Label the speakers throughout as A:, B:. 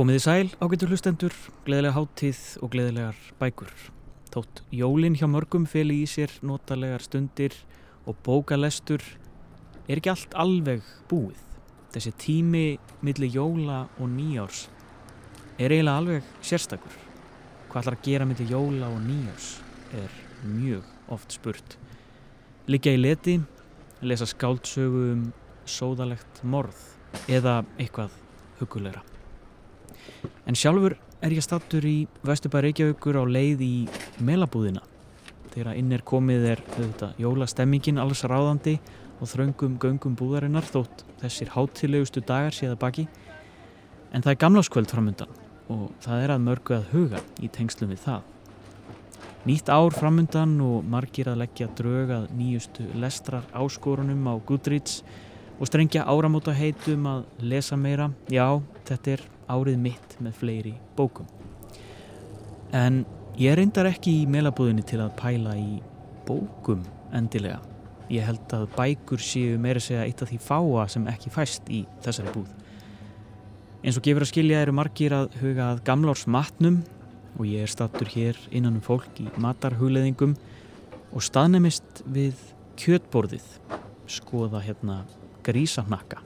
A: Komiði sæl ágættur hlustendur, gleðilega háttíð og gleðilegar bækur. Tótt jólinn hjá mörgum feli í sér notalegar stundir og bókalestur er ekki allt alveg búið. Þessi tími millir jóla og nýjárs er eiginlega alveg sérstakur. Hvað ætlar að gera millir jóla og nýjárs er mjög oft spurt. Liggja í leti, lesa skáldsögu um sóðalegt morð eða eitthvað hugulegra. En sjálfur er ég stattur í Vesturbæri Reykjavíkur á leið í melabúðina. Þegar inn er komið er þetta jólastemmingin alls ráðandi og þraungum göngum búðarinnar þótt þessir hátilegustu dagar séða baki. En það er gamláskvöld framundan og það er að mörgu að huga í tengslum við það. Nýtt ár framundan og margir að leggja drög að nýjustu lestrar áskorunum á Goodreads og strengja áramóta heitum að lesa meira. Já, þetta er árið mitt með fleiri bókum. En ég reyndar ekki í meilabúðinni til að pæla í bókum endilega. Ég held að bækur séu meira segja eitt af því fáa sem ekki fæst í þessari búð. Eins og gefur að skilja eru margir að huga að gamlárs matnum og ég er stattur hér innan um fólk í matarhugleðingum og staðnemist við kjötborðið skoða hérna grísafnakka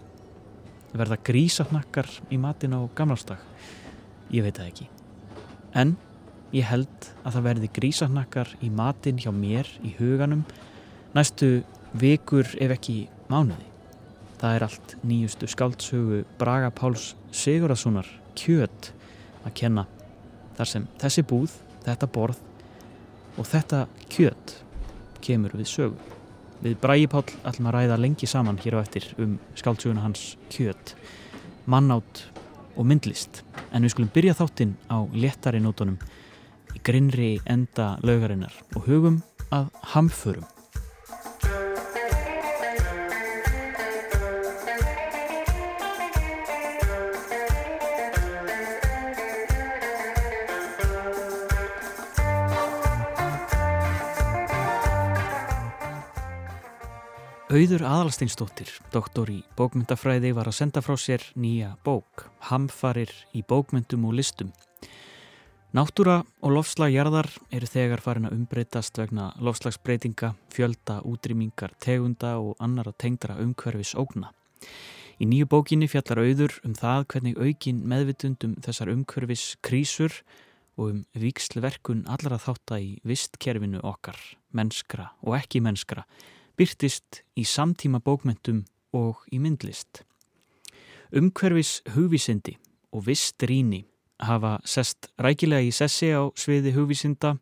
A: verða grísafnakkar í matin á gamlástag ég veit það ekki. En ég held að það verði grísafnakkar í matin hjá mér í huganum næstu vikur ef ekki mánuði. Það er allt nýjustu skáldsögu Braga Páls Sigurðarssonar kjöt að kenna þar sem þessi búð, þetta borð og þetta kjöt kemur við sögu Við Bræi Pál ætlum að ræða lengi saman hér á eftir um skáldsuguna hans kjöt, mannátt og myndlist. En við skulum byrja þáttinn á léttari nótunum í grinnri enda laugarinnar og hugum að hamförum. Auður Aðalsteinsdóttir, doktor í bókmyndafræði, var að senda frá sér nýja bók, Hamfarir í bókmyndum og listum. Náttúra og lofslagjarðar eru þegar farin að umbreytast vegna lofslagsbreytinga, fjölda, útrýmingar, tegunda og annara tengdara umhverfis ógna. Í nýju bókinni fjallar auður um það hvernig aukin meðvitundum þessar umhverfis krísur og um vikslverkun allra þátt að í vistkerfinu okkar, mennskra og ekki mennskra, byrtist í samtíma bókmentum og í myndlist. Umhverfis hugvísindi og vist ríni hafa sest rækilega í sessi á sviði hugvísinda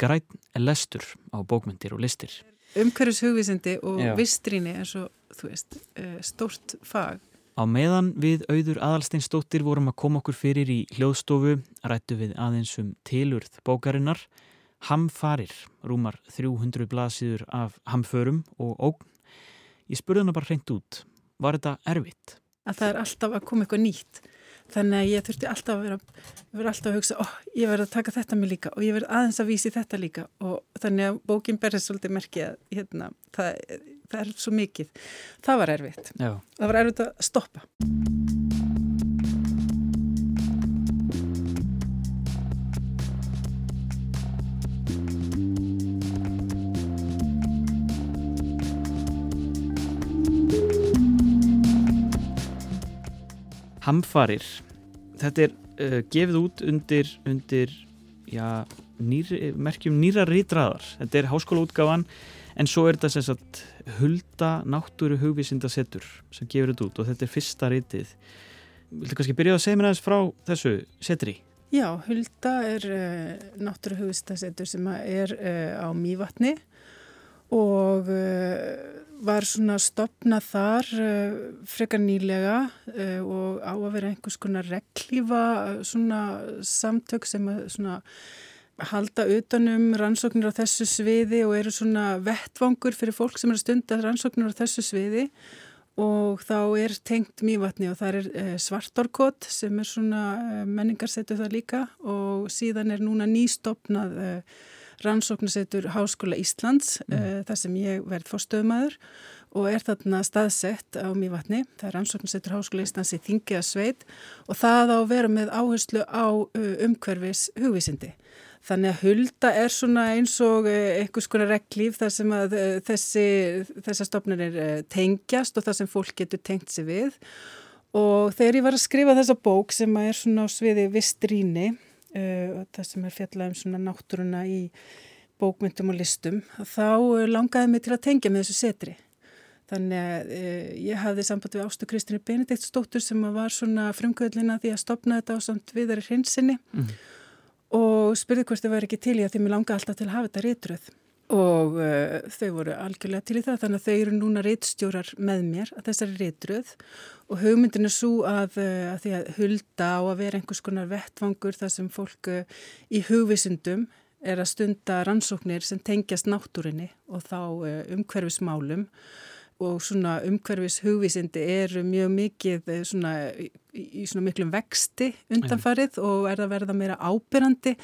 A: græn lestur á bókmentir og listir.
B: Umhverfis hugvísindi og Já. vist ríni er svo, þú veist, eh, stórt fag.
A: Á meðan við auður aðalsteinstóttir vorum að koma okkur fyrir í hljóðstofu rættu við aðeins um tilurð bókarinnar Hamfarir, rúmar 300 blaðsýður af hamförum og ógn. Ég spurði hana bara hreint út, var þetta erfitt?
B: Að það er alltaf að koma eitthvað nýtt. Þannig að ég þurfti alltaf að vera, vera alltaf að hugsa, ó, oh, ég verði að taka þetta mig líka og ég verði aðeins að vísi þetta líka og þannig að bókin berði svolítið merkið að hérna, það, það er svo mikið. Það var erfitt. Já. Það var erfitt að stoppa.
A: Hamfarir. Þetta er uh, gefið út undir, undir já, nýr, merkjum nýra rítraðar þetta er háskólaútgáfan en svo er þetta sem sagt hulda náttúru hugvísindasettur sem gefur þetta út og þetta er fyrsta rítið Viltu kannski byrja að segja mér aðeins frá þessu setri?
B: Já, hulda er uh, náttúru hugvísindasettur sem er uh, á Mývatni og var svona stopnað þar uh, frekar nýlega uh, og á að vera einhvers konar reglífa svona samtök sem svona halda utanum rannsóknir á þessu sviði og eru svona vettvangur fyrir fólk sem eru stundar rannsóknir á þessu sviði. Og þá er tengt mývatni og það er svartorkot sem er svona menningarsetu það líka. Og síðan er núna nýstopnað rannsóknasetur Háskóla Íslands mm. uh, þar sem ég verð fórstöðumæður og er þarna staðsett á Mývatni. Það er rannsóknasetur Háskóla Íslands í Þingiða sveit og það á að vera með áherslu á umhverfis hugvísindi. Þannig að hulda er svona eins og einhvers konar reglíf þar sem að þessi, þessar stopnir er tengjast og þar sem fólk getur tengt sig við og þegar ég var að skrifa þessa bók sem er svona á sviði vistríni uh, það sem er fjallað um svona náttúruna í bókmyndum og listum þá langaði mig til að tengja með þessu setri þannig að uh, ég hafði samband við Ástu Kristinu Benediktsdóttur sem var svona frumkvöldina því að stopna þetta á samt viðari hrinsinni mm. og spurði hvort þið væri ekki til í að því mér langaði alltaf til að hafa þetta réttröð og uh, þau voru algjörlega til í það. Þannig að þau eru núna réttstjórar með mér að þessari réttröð og hugmyndin er svo að, uh, að því að hulda á að vera einhvers konar vettvangur þar sem fólk uh, í hugvisundum er að stunda rannsóknir sem tengjast náttúrinni og þá umhverfismálum og svona umhverfis hugvísindi eru mjög mikið eh, svona, í, svona miklum vexti undanfarið ja. og er að verða meira ábyrrandi.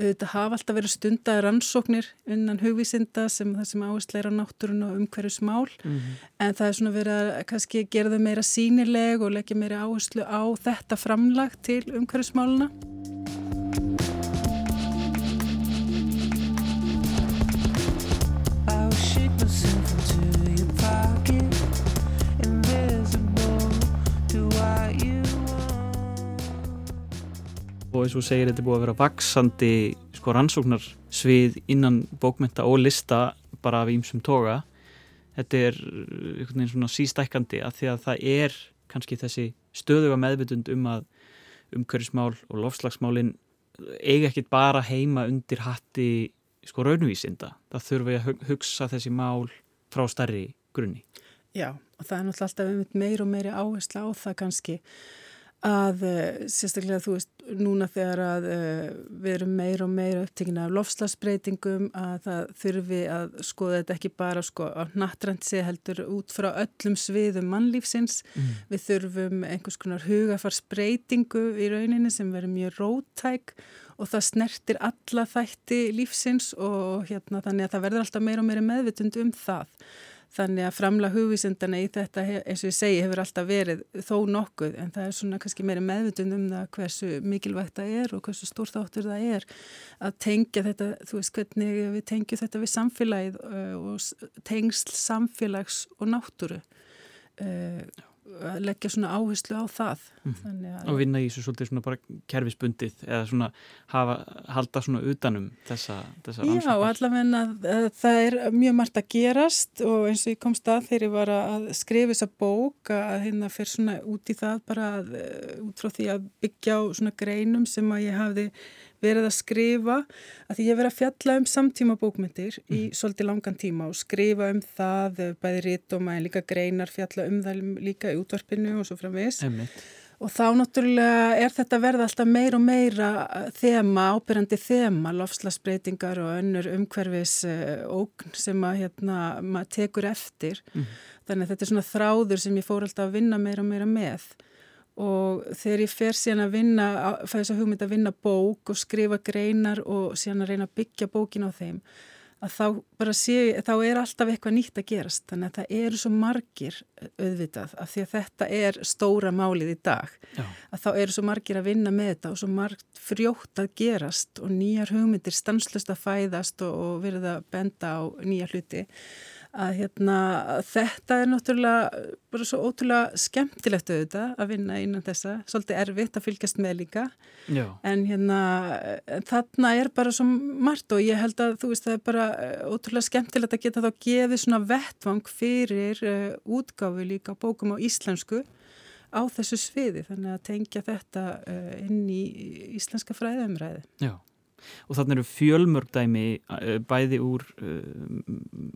B: Þetta hafa alltaf verið stundar rannsóknir innan hugvísinda sem það sem áhersleira náttúrun og umhverfismál mm -hmm. en það er svona verið að kannski gera þau meira sínileg og leggja meira áherslu á þetta framlag til umhverfismáluna.
A: Og eins og segir þetta er búið að vera vaksandi sko rannsóknar svið innan bókmynda og lista bara af ímsum toga. Þetta er uh, einhvern veginn svona sístækandi að því að það er kannski þessi stöðuga meðvitund um að umhverfismál og lofslagsmálin eiga ekkit bara heima undir hatti sko raunvísinda. Það þurfa að hugsa þessi mál frá starri grunni.
B: Já, og það er náttúrulega alltaf meir og meiri áhersla á það kannski að eh, sérstaklega þú veist núna þegar að uh, við erum meira og meira upptíkina af lofslagsbreytingum að það þurfi að skoða þetta ekki bara sko á nattrandsi heldur út frá öllum sviðum mannlífsins mm. við þurfum einhvers konar hugafarsbreytingu í rauninni sem verður mjög rótæk og það snertir alla þætti lífsins og hérna þannig að það verður alltaf meira og meira meðvitund um það Þannig að framla hugvísindana í þetta eins og ég segi hefur alltaf verið þó nokkuð en það er svona kannski meiri meðvutund um það hversu mikilvægt það er og hversu stór þáttur það er að tengja þetta, þú veist hvernig við tengjum þetta við samfélagið uh, og tengsl samfélags og náttúru. Uh, að leggja svona áherslu á það
A: mm. og vinna í þessu svolítið svona bara kerfisbundið eða svona hafa, halda svona utanum þessa, þessa
B: Já, allavega það er mjög margt að gerast og eins og ég kom stað þegar ég var að skrifa þessa bók að hérna fyrir svona út í það bara að, eh, út frá því að byggja á svona greinum sem að ég hafði verið að skrifa að því ég verið að fjalla um samtíma bókmyndir mm. í mhm. svolítið langan tíma og skrifa um það bæði rítum að líka greinar fjalla um það líka í útvarpinu og svo framvis og þá náttúrulega er þetta verða alltaf meir og meira þema, ábyrjandi þema, lofslagsbreytingar og önnur umhverfis uh, ógn sem að hérna, maður tekur eftir mm. þannig að þetta er svona þráður sem ég fór alltaf að vinna meira og meira með og þegar ég fer síðan að vinna, fæ þess að hugmynda að vinna bók og skrifa greinar og síðan að reyna að byggja bókin á þeim að þá bara sé, þá er alltaf eitthvað nýtt að gerast, þannig að það eru svo margir auðvitað, af því að þetta er stóra málið í dag Já. að þá eru svo margir að vinna með þetta og svo margt frjótt að gerast og nýjar hugmyndir stanslust að fæðast og, og verða að benda á nýja hluti að hérna, þetta er náttúrulega bara svo ótrúlega skemmtilegt auðvitað að vinna innan þessa. Svolítið erfitt að fylgjast með líka. Já. en hérna þarna er bara svo margt og ég held að þú veist það er bara eh, ótrúlega skemmtilegt að geta þá gefið svona vettvang fyrir uh, útgáfi líka bókum á íslensku á þessu sviði. Þannig að tengja þetta uh, inn í íslenska fræðumræði
A: Já. Og þannig eru fjölmörgdæmi uh, bæði úr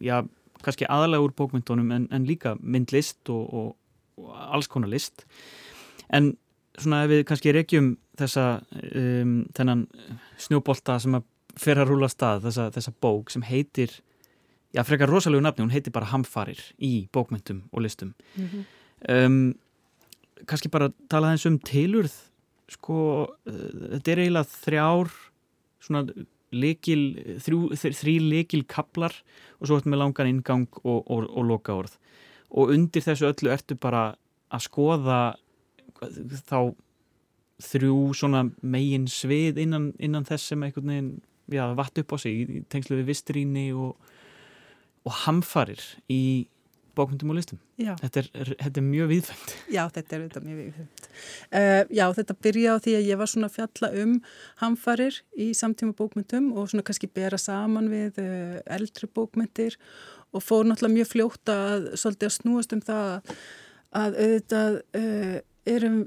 A: já kannski aðalega úr bókmyndunum en, en líka myndlist og, og, og alls konar list en svona ef við kannski reykjum þessa um, þennan snjóbolta sem að fer að rúla stað þessa, þessa bók sem heitir já frekar rosalegu nafni, hún heitir bara Hamfarir í bókmyndum og listum mm -hmm. um, kannski bara tala þess um tilurð sko uh, þetta er eiginlega þrjár svona leikil, þrjú, þrý leikil kaplar og svo ertu með langan ingang og, og, og loka orð og undir þessu öllu ertu bara að skoða þá þrjú svona megin svið innan, innan þess sem einhvern veginn já, vatt upp á sig í tengslu við vistríni og, og hamfarir í bókmyndum og listum. Þetta er, þetta er mjög viðfengt.
B: Já, þetta er þetta mjög viðfengt. Uh, já, þetta byrja á því að ég var svona fjalla um hamfarir í samtíma bókmyndum og svona kannski bera saman við uh, eldri bókmyndir og fór náttúrulega mjög fljóta að svolítið að snúast um það að auðvitað uh, erum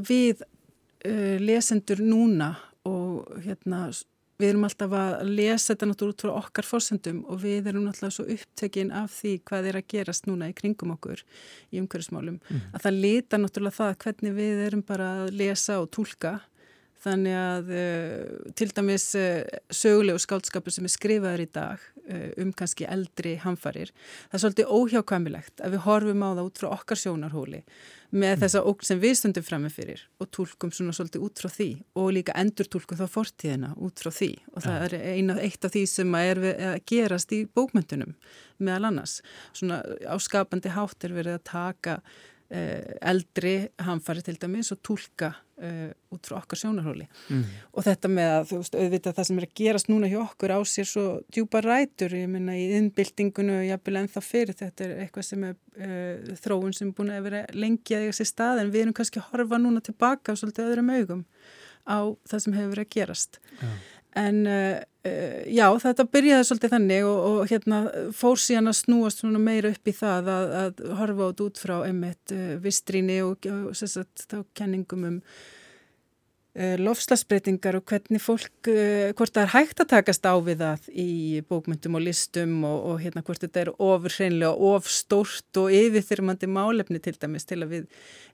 B: við lesendur núna og hérna við erum alltaf að lesa þetta náttúrulega út frá okkar fórsendum og við erum náttúrulega svo upptekinn af því hvað er að gerast núna í kringum okkur í umhverfismálum. Mm. að það lita náttúrulega það hvernig við erum bara að lesa og tólka þannig að uh, til dæmis uh, sögulegu skáldskapur sem er skrifaður í dag uh, um kannski eldri hamfarir það er svolítið óhjákvæmilegt að við horfum á það út frá okkar sjónarhóli með þessa ógn sem við stundum framifyrir og tólkum svona svolítið út frá því og líka endur tólkum þá fortíðina út frá því. Og það er eina, eitt af því sem er að gerast í bókmyndunum meðal annars. Svona áskapandi hátt er verið að taka Eh, eldri hamfari til dæmis og tólka uh, eh, út frá okkar sjónarhóli mm. og þetta með að þú veist auðvitað það sem er að gerast núna hjá okkur á sér svo djúpa rætur, ég minna í innbyltingunni og jápil ennþá fyrir þetta er eitthvað sem er uh, þróun sem er búin að vera lengi að eiga sér stað en við erum kannski að horfa núna tilbaka og svolítið öðrum augum á það sem hefur verið að gerast ja. En uh, já, þetta byrjaði svolítið þannig og, og hérna fór síðan að snúast meira upp í það að, að horfa át út frá einmitt uh, vistríni og, og sérstaklega þá kenningum um lofslagsbreytingar og hvernig fólk, eh, hvort það er hægt að takast á við það í bókmyndum og listum og, og hérna hvort þetta er ofur hreinlega of stórt og yfirþyrmandi málefni til dæmis til að við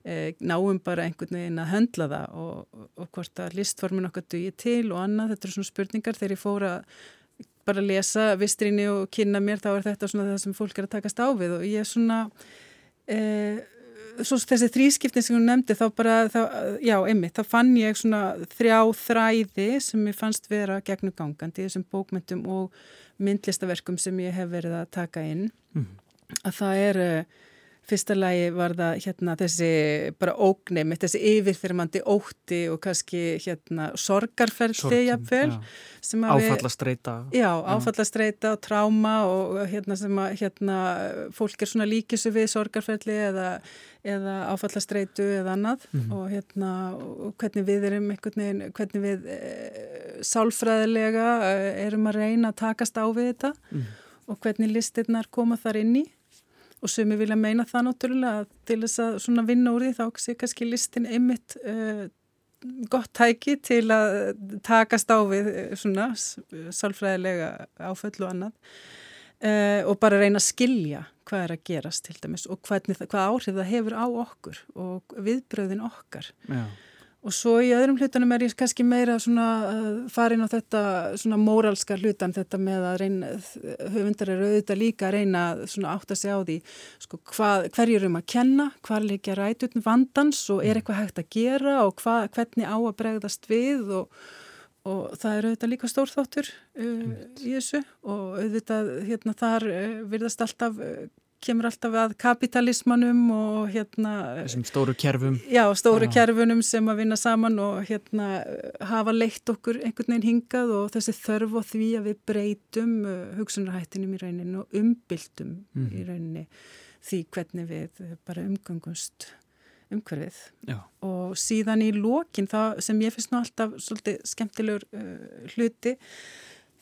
B: e, náum bara einhvern veginn að höndla það og, og hvort að listformin okkar dugir til og annað, þetta er svona spurningar. Þegar ég fóra bara að lesa vistrinni og kynna mér þá er þetta svona það sem fólk er að takast á við og ég er svona e, svo þessi þrískiptin sem hún nefndi þá bara, þá, já, einmitt, þá fann ég svona þrjá þræði sem ég fannst vera gegnugangandi í þessum bókmyndum og myndlistaverkum sem ég hef verið að taka inn mm. að það er fyrsta lagi var það hérna þessi bara ógni með þessi yfirþyrmandi ótti og kannski hérna sorgarferði jafnvel
A: áfallastreita
B: já, áfallastreita og tráma og hérna sem að hérna fólk er svona líkisu við sorgarferði eða, eða áfallastreitu eða annað mm -hmm. og hérna og hvernig við erum einhvern veginn, hvernig við e, sálfræðilega e, erum að reyna að takast á við þetta mm -hmm. og hvernig listirnar koma þar inn í og ég vilja meina það náttúrulega til þess að svona vinna úr því þá sé kannski listin einmitt uh, gott tæki til að takast á við uh, svona sálfræðilega áföll og annað uh, og bara reyna að skilja hvað er að gerast til dæmis og hvernig, hvað áhrif það hefur á okkur og viðbröðin okkar. Já. Og svo í öðrum hlutunum er ég kannski meira svona farin á þetta svona móralska hlutan þetta með að reyna, höfundar eru auðvitað líka að reyna svona átt að segja á því sko hvað, hverjur um að kenna, hvað leikja rætutn vandans og er eitthvað hægt að gera og hvað, hvernig á að bregðast við og, og það eru auðvitað líka stórþáttur uh, í þessu. Og auðvitað hérna þar uh, virðast alltaf uh, kemur alltaf að kapitalismanum og hérna
A: þessum stóru kerfum
B: já, stóru já. kerfunum sem að vinna saman og hérna hafa leitt okkur einhvern veginn hingað og þessi þörf og því að við breytum uh, hugsunarhættinum í rauninu og umbyltum mm. í mhm. rauninni því hvernig við bara umgangumst umhverfið já. og síðan í lókin það sem ég finnst nú alltaf svolítið skemmtilegur uh, hluti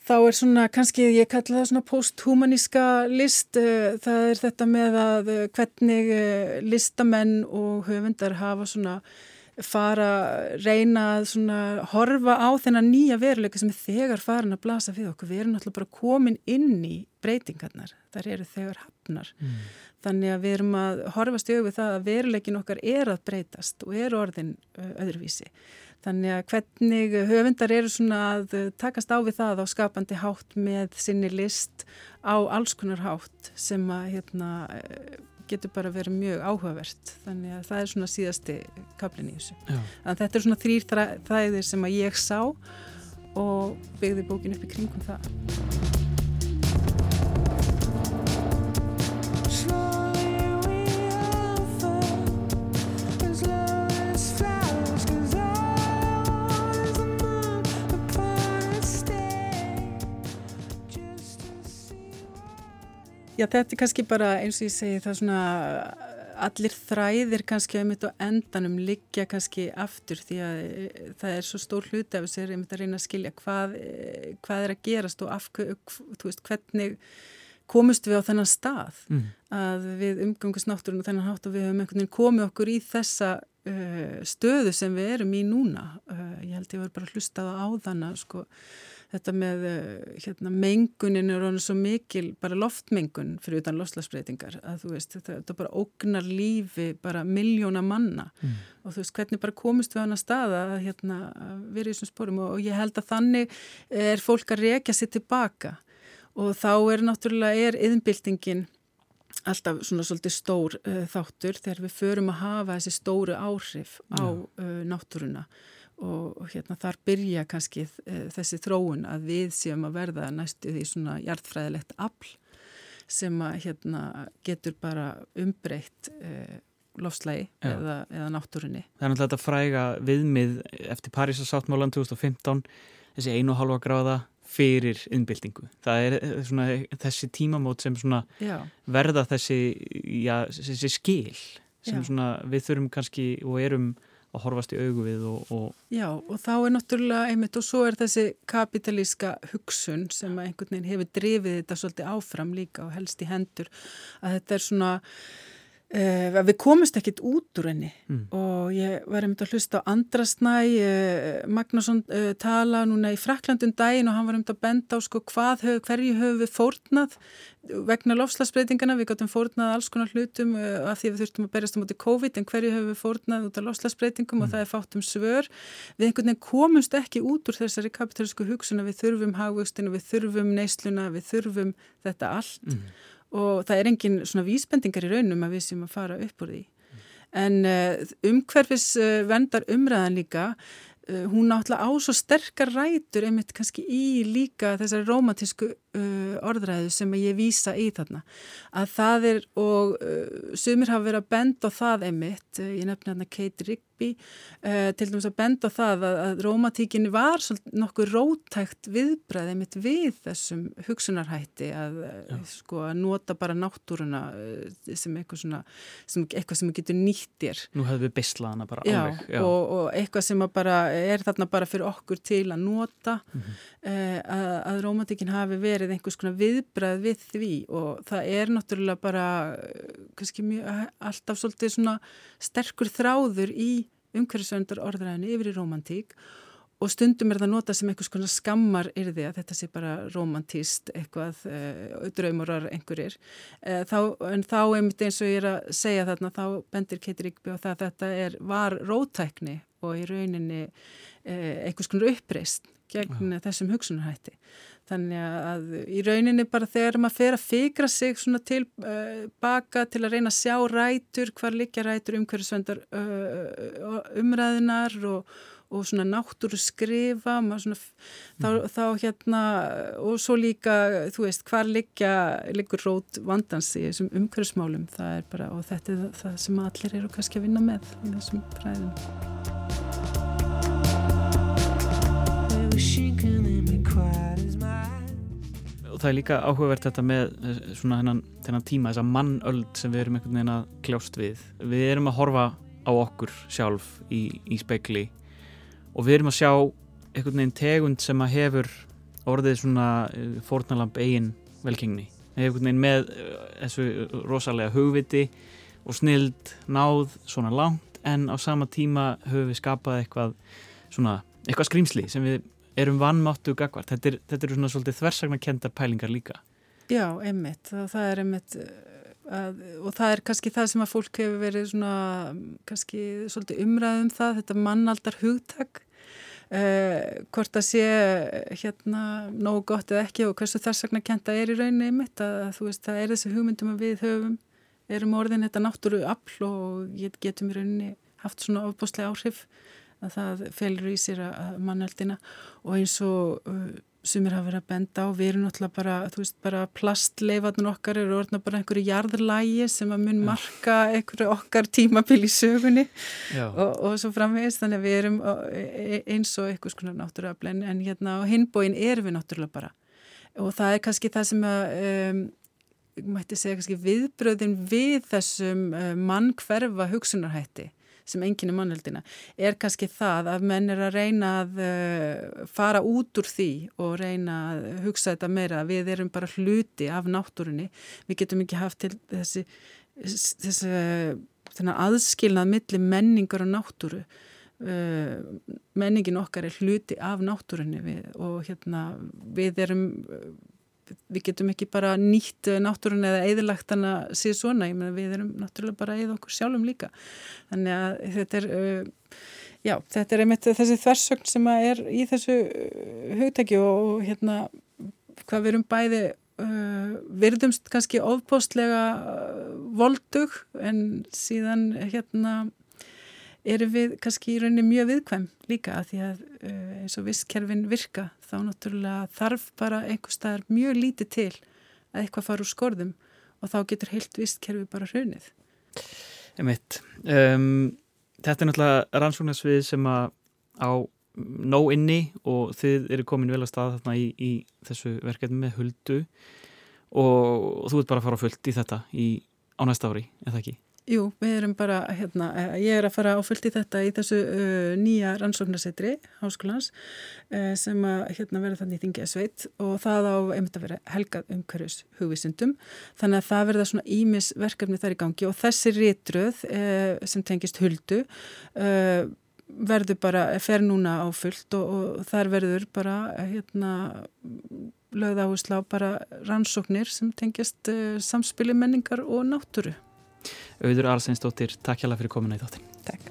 B: Þá er svona, kannski ég kalla það svona posthumaníska list, eh, það er þetta með að eh, hvernig eh, listamenn og höfundar hafa svona fara, reyna að svona horfa á þennan nýja veruleika sem er þegar farin að blasa við okkur. Við erum náttúrulega bara komin inn í breytingarnar, þar eru þegar hafnar. Mm. Þannig að við erum að horfa stjögu við það að veruleikin okkar er að breytast og er orðin öðruvísi. Þannig að hvernig höfundar eru svona að takast á við það á skapandi hátt með sinni list á alls konar hátt sem að hérna, getur bara verið mjög áhugavert. Þannig að það er svona síðasti kaplin í þessu. Þetta er svona þrýr þæðir sem að ég sá og byggði bókin upp í kringum það. Já, þetta er kannski bara eins og ég segi það svona allir þræðir kannski að mitt á endanum liggja kannski aftur því að e, það er svo stór hluti af að ég mitt að reyna að skilja hvað, e, hvað er að gerast og af, þú veist, hvernig komust við á þennan stað mm. að við umgangast náttúrun og þennan hátt og við höfum einhvern veginn komið okkur í þessa uh, stöðu sem við erum í núna. Uh, ég held ég var bara hlustað á áðana sko þetta með eh, hérna, mengunin er ráðin svo mikil, bara loftmengun fyrir utan loslasbreytingar að þú veist, þetta, þetta bara ógnar lífi bara miljóna manna. Mm. og þú veist, hvernig bara komist við á hana stað að hérna, vera í þessum spórum og, og ég held að þannig er fólk að rekja sér tilbaka. Og þá er náttúrulega, er yðnbildingin alltaf svona svolítið stór uh, þáttur þegar við förum að hafa þessi stóru áhrif á uh, náttúruna og, hérna þar byrja kannski e, þessi þróun að við séum að verða næstu því svona hjartfræðilegt afl sem að hérna getur bara umbreytt e, lofslægi eða, eða náttúrunni.
A: Það er náttúrulega þetta fræga viðmið eftir Parísasáttmálan 2015 þessi einu og halva gráða fyrir innbyltingu. Það er svona þessi tímamót sem verða þessi, já, þessi skil sem við þurfum kannski og erum að horfast í augu við og, og...
B: Já og þá er náttúrulega einmitt og svo er þessi kapitalíska hugsun sem einhvern veginn hefur drifið þetta svolítið áfram líka og helst í hendur að þetta er svona Uh, við komumst ekkit út úr henni. Mm. og ég var einmitt að hlusta á Andrasnæ uh, Magnússon uh, tala núna í Fraklandun daginn og hann var einmitt að benda á sko hvað, hverju höfum við fórnað vegna lofslagsbreytingana, við gáttum fórnað alls konar hlutum af því við þurftum að berjast á móti COVID en hverju höfum við fórnað út af lofslagsbreytingum mm. og það er fátt um svör. Við einhvern veginn komumst ekki út úr þessari kapitalísku hugsun að við þurfum hagvöxtinu, við þurfum neysluna, við þurfum þetta allt. Mm og það er engin svona vísbendingar í raunum að við sem að fara upp úr því. En uh, umhverfis uh, vendar umræðan líka, uh, hún náttúrulega á svo sterkar rætur einmitt kannski í líka þessari romantísku uh, orðræðu sem ég vísa í þarna að það er og uh, sumir hafa verið að benda á það einmitt, uh, ég nefna hérna Kate Rigby uh, til dæmis að benda á það að, að romantíkinni var nokkuð rótækt viðbræð einmitt við þessum hugsunarhætti að, uh, sko, að nota bara náttúruna uh, sem eitthvað svona sem, eitthvað sem getur nýttir
A: Nú hefur við beislaðana bara
B: já, alveg já. Og, og eitthvað sem bara er þarna bara fyrir okkur til að nota mm -hmm. að, að romantíkin hafi verið verið einhvers konar viðbræð við því og það er náttúrulega bara kannski mjög, alltaf svolítið svona sterkur þráður í umhverfisvöndar orðræðinu yfir í romantík og stundum er það nota sem einhvers konar skammar yrði að þetta sé bara romantíst eitthvað, e, draumurar einhverjir, e, þá, en þá einmitt eins og ég er að segja þarna þá bendir Keitir Ríkby á það að þetta er, var rótækni og í rauninni e, einhvers konar uppreist gegn ja. þessum hugsunarhætti Þannig að í rauninni bara þegar maður fer að fikra sig svona til uh, baka til að reyna að sjá rætur, hvar liggja rætur umhverfisvendar uh, umræðinar og, og svona náttúru skrifa, svona, mm. þá, þá hérna og svo líka, þú veist, hvar liggja, liggur rót vandans í þessum umhverfismálum, það er bara, og þetta er það sem allir eru kannski að vinna með í þessum fræðum.
A: Og það er líka áhugavert þetta með eh, svona hennan, hennan tíma, þessa mannöld sem við erum einhvern veginn að kljást við. Við erum að horfa á okkur sjálf í, í speikli og við erum að sjá einhvern veginn tegund sem að hefur orðið svona eh, fórnalamp eigin velkingni, einhvern veginn með eh, þessu rosalega hugviti og snild náð svona langt en á sama tíma höfum við skapað eitthvað svona, eitthvað skrýmsli sem við erum vannmáttu gagvart. Þetta eru er svona svolítið þversagnarkendar pælingar líka.
B: Já, einmitt. Og það er einmitt að, og það er kannski það sem að fólk hefur verið svona kannski svolítið umræðum það, þetta mannaldar hugtak eh, hvort að sé hérna nógu gott eða ekki og hversu þversagnarkenda er í rauninni einmitt að þú veist, það er þessi hugmyndum að við höfum erum orðin þetta náttúru afl og getum í rauninni haft svona ofbúslega áhrif að það felur í sér að mannöldina og eins og uh, sem er að vera að benda á, við erum náttúrulega bara, þú veist, bara plastleifatun okkar eru orðna bara einhverju jarðlægi sem að mun marka einhverju okkar tímabil í sögunni og, og svo framvegist, þannig að við erum e, eins og einhvers konar náttúrulega en hérna á hinbóin erum við náttúrulega bara. Og það er kannski það sem að um, mætti segja kannski viðbröðin við þessum uh, mann hverfa hugsunarhætti sem enginn er mannheldina, er kannski það að menn er að reyna að uh, fara út úr því og reyna að hugsa þetta meira, við erum bara hluti af náttúrunni, við getum ekki haft til þessi, þessi aðskilnað millir menningar og náttúru. Uh, menningin okkar er hluti af náttúrunni við, og hérna við erum við getum ekki bara nýtt eh, náttúrun eða eðilagt hann að sé svona, ég meina við erum náttúrulega bara eða okkur sjálfum líka. Þannig að þetta er uh, já, þetta er einmitt þessi þversögn sem er í þessu uh, hugtæki og, og hérna hvað við erum bæði uh, virðumst kannski ofbóstlega voldug en síðan hérna erum við kannski í rauninni mjög viðkvæm líka að því að uh, eins og visskerfin virka þá náttúrulega þarf bara einhver staðar mjög lítið til að eitthvað fara úr skorðum og þá getur heilt visskerfi bara hrunið.
A: Emitt, um, þetta er náttúrulega rannsóknarsvið sem að á nóg inni og þið eru komin vel að staða þarna í, í þessu verkefni með huldu og þú ert bara að fara fullt í þetta í, á næsta ári, eða ekki?
B: Jú, við erum bara, hérna, ég er að fara áfyllt í þetta í þessu uh, nýja rannsóknarsetri háskólans uh, sem að hérna, verða þannig í Þingja sveit og það á einmitt að vera helgað umhverjus hugvísundum. Þannig að það verða svona ímis verkefni þar í gangi og þessi réttröð uh, sem tengist huldu verður bara, fer núna á fullt og, og þar verður bara, hérna, lögð áherslu á bara rannsóknir sem tengjast samspili menningar og náttúru.
A: Auður Alseinsdóttir, takk hjá það fyrir komina í þáttin.
B: Takk.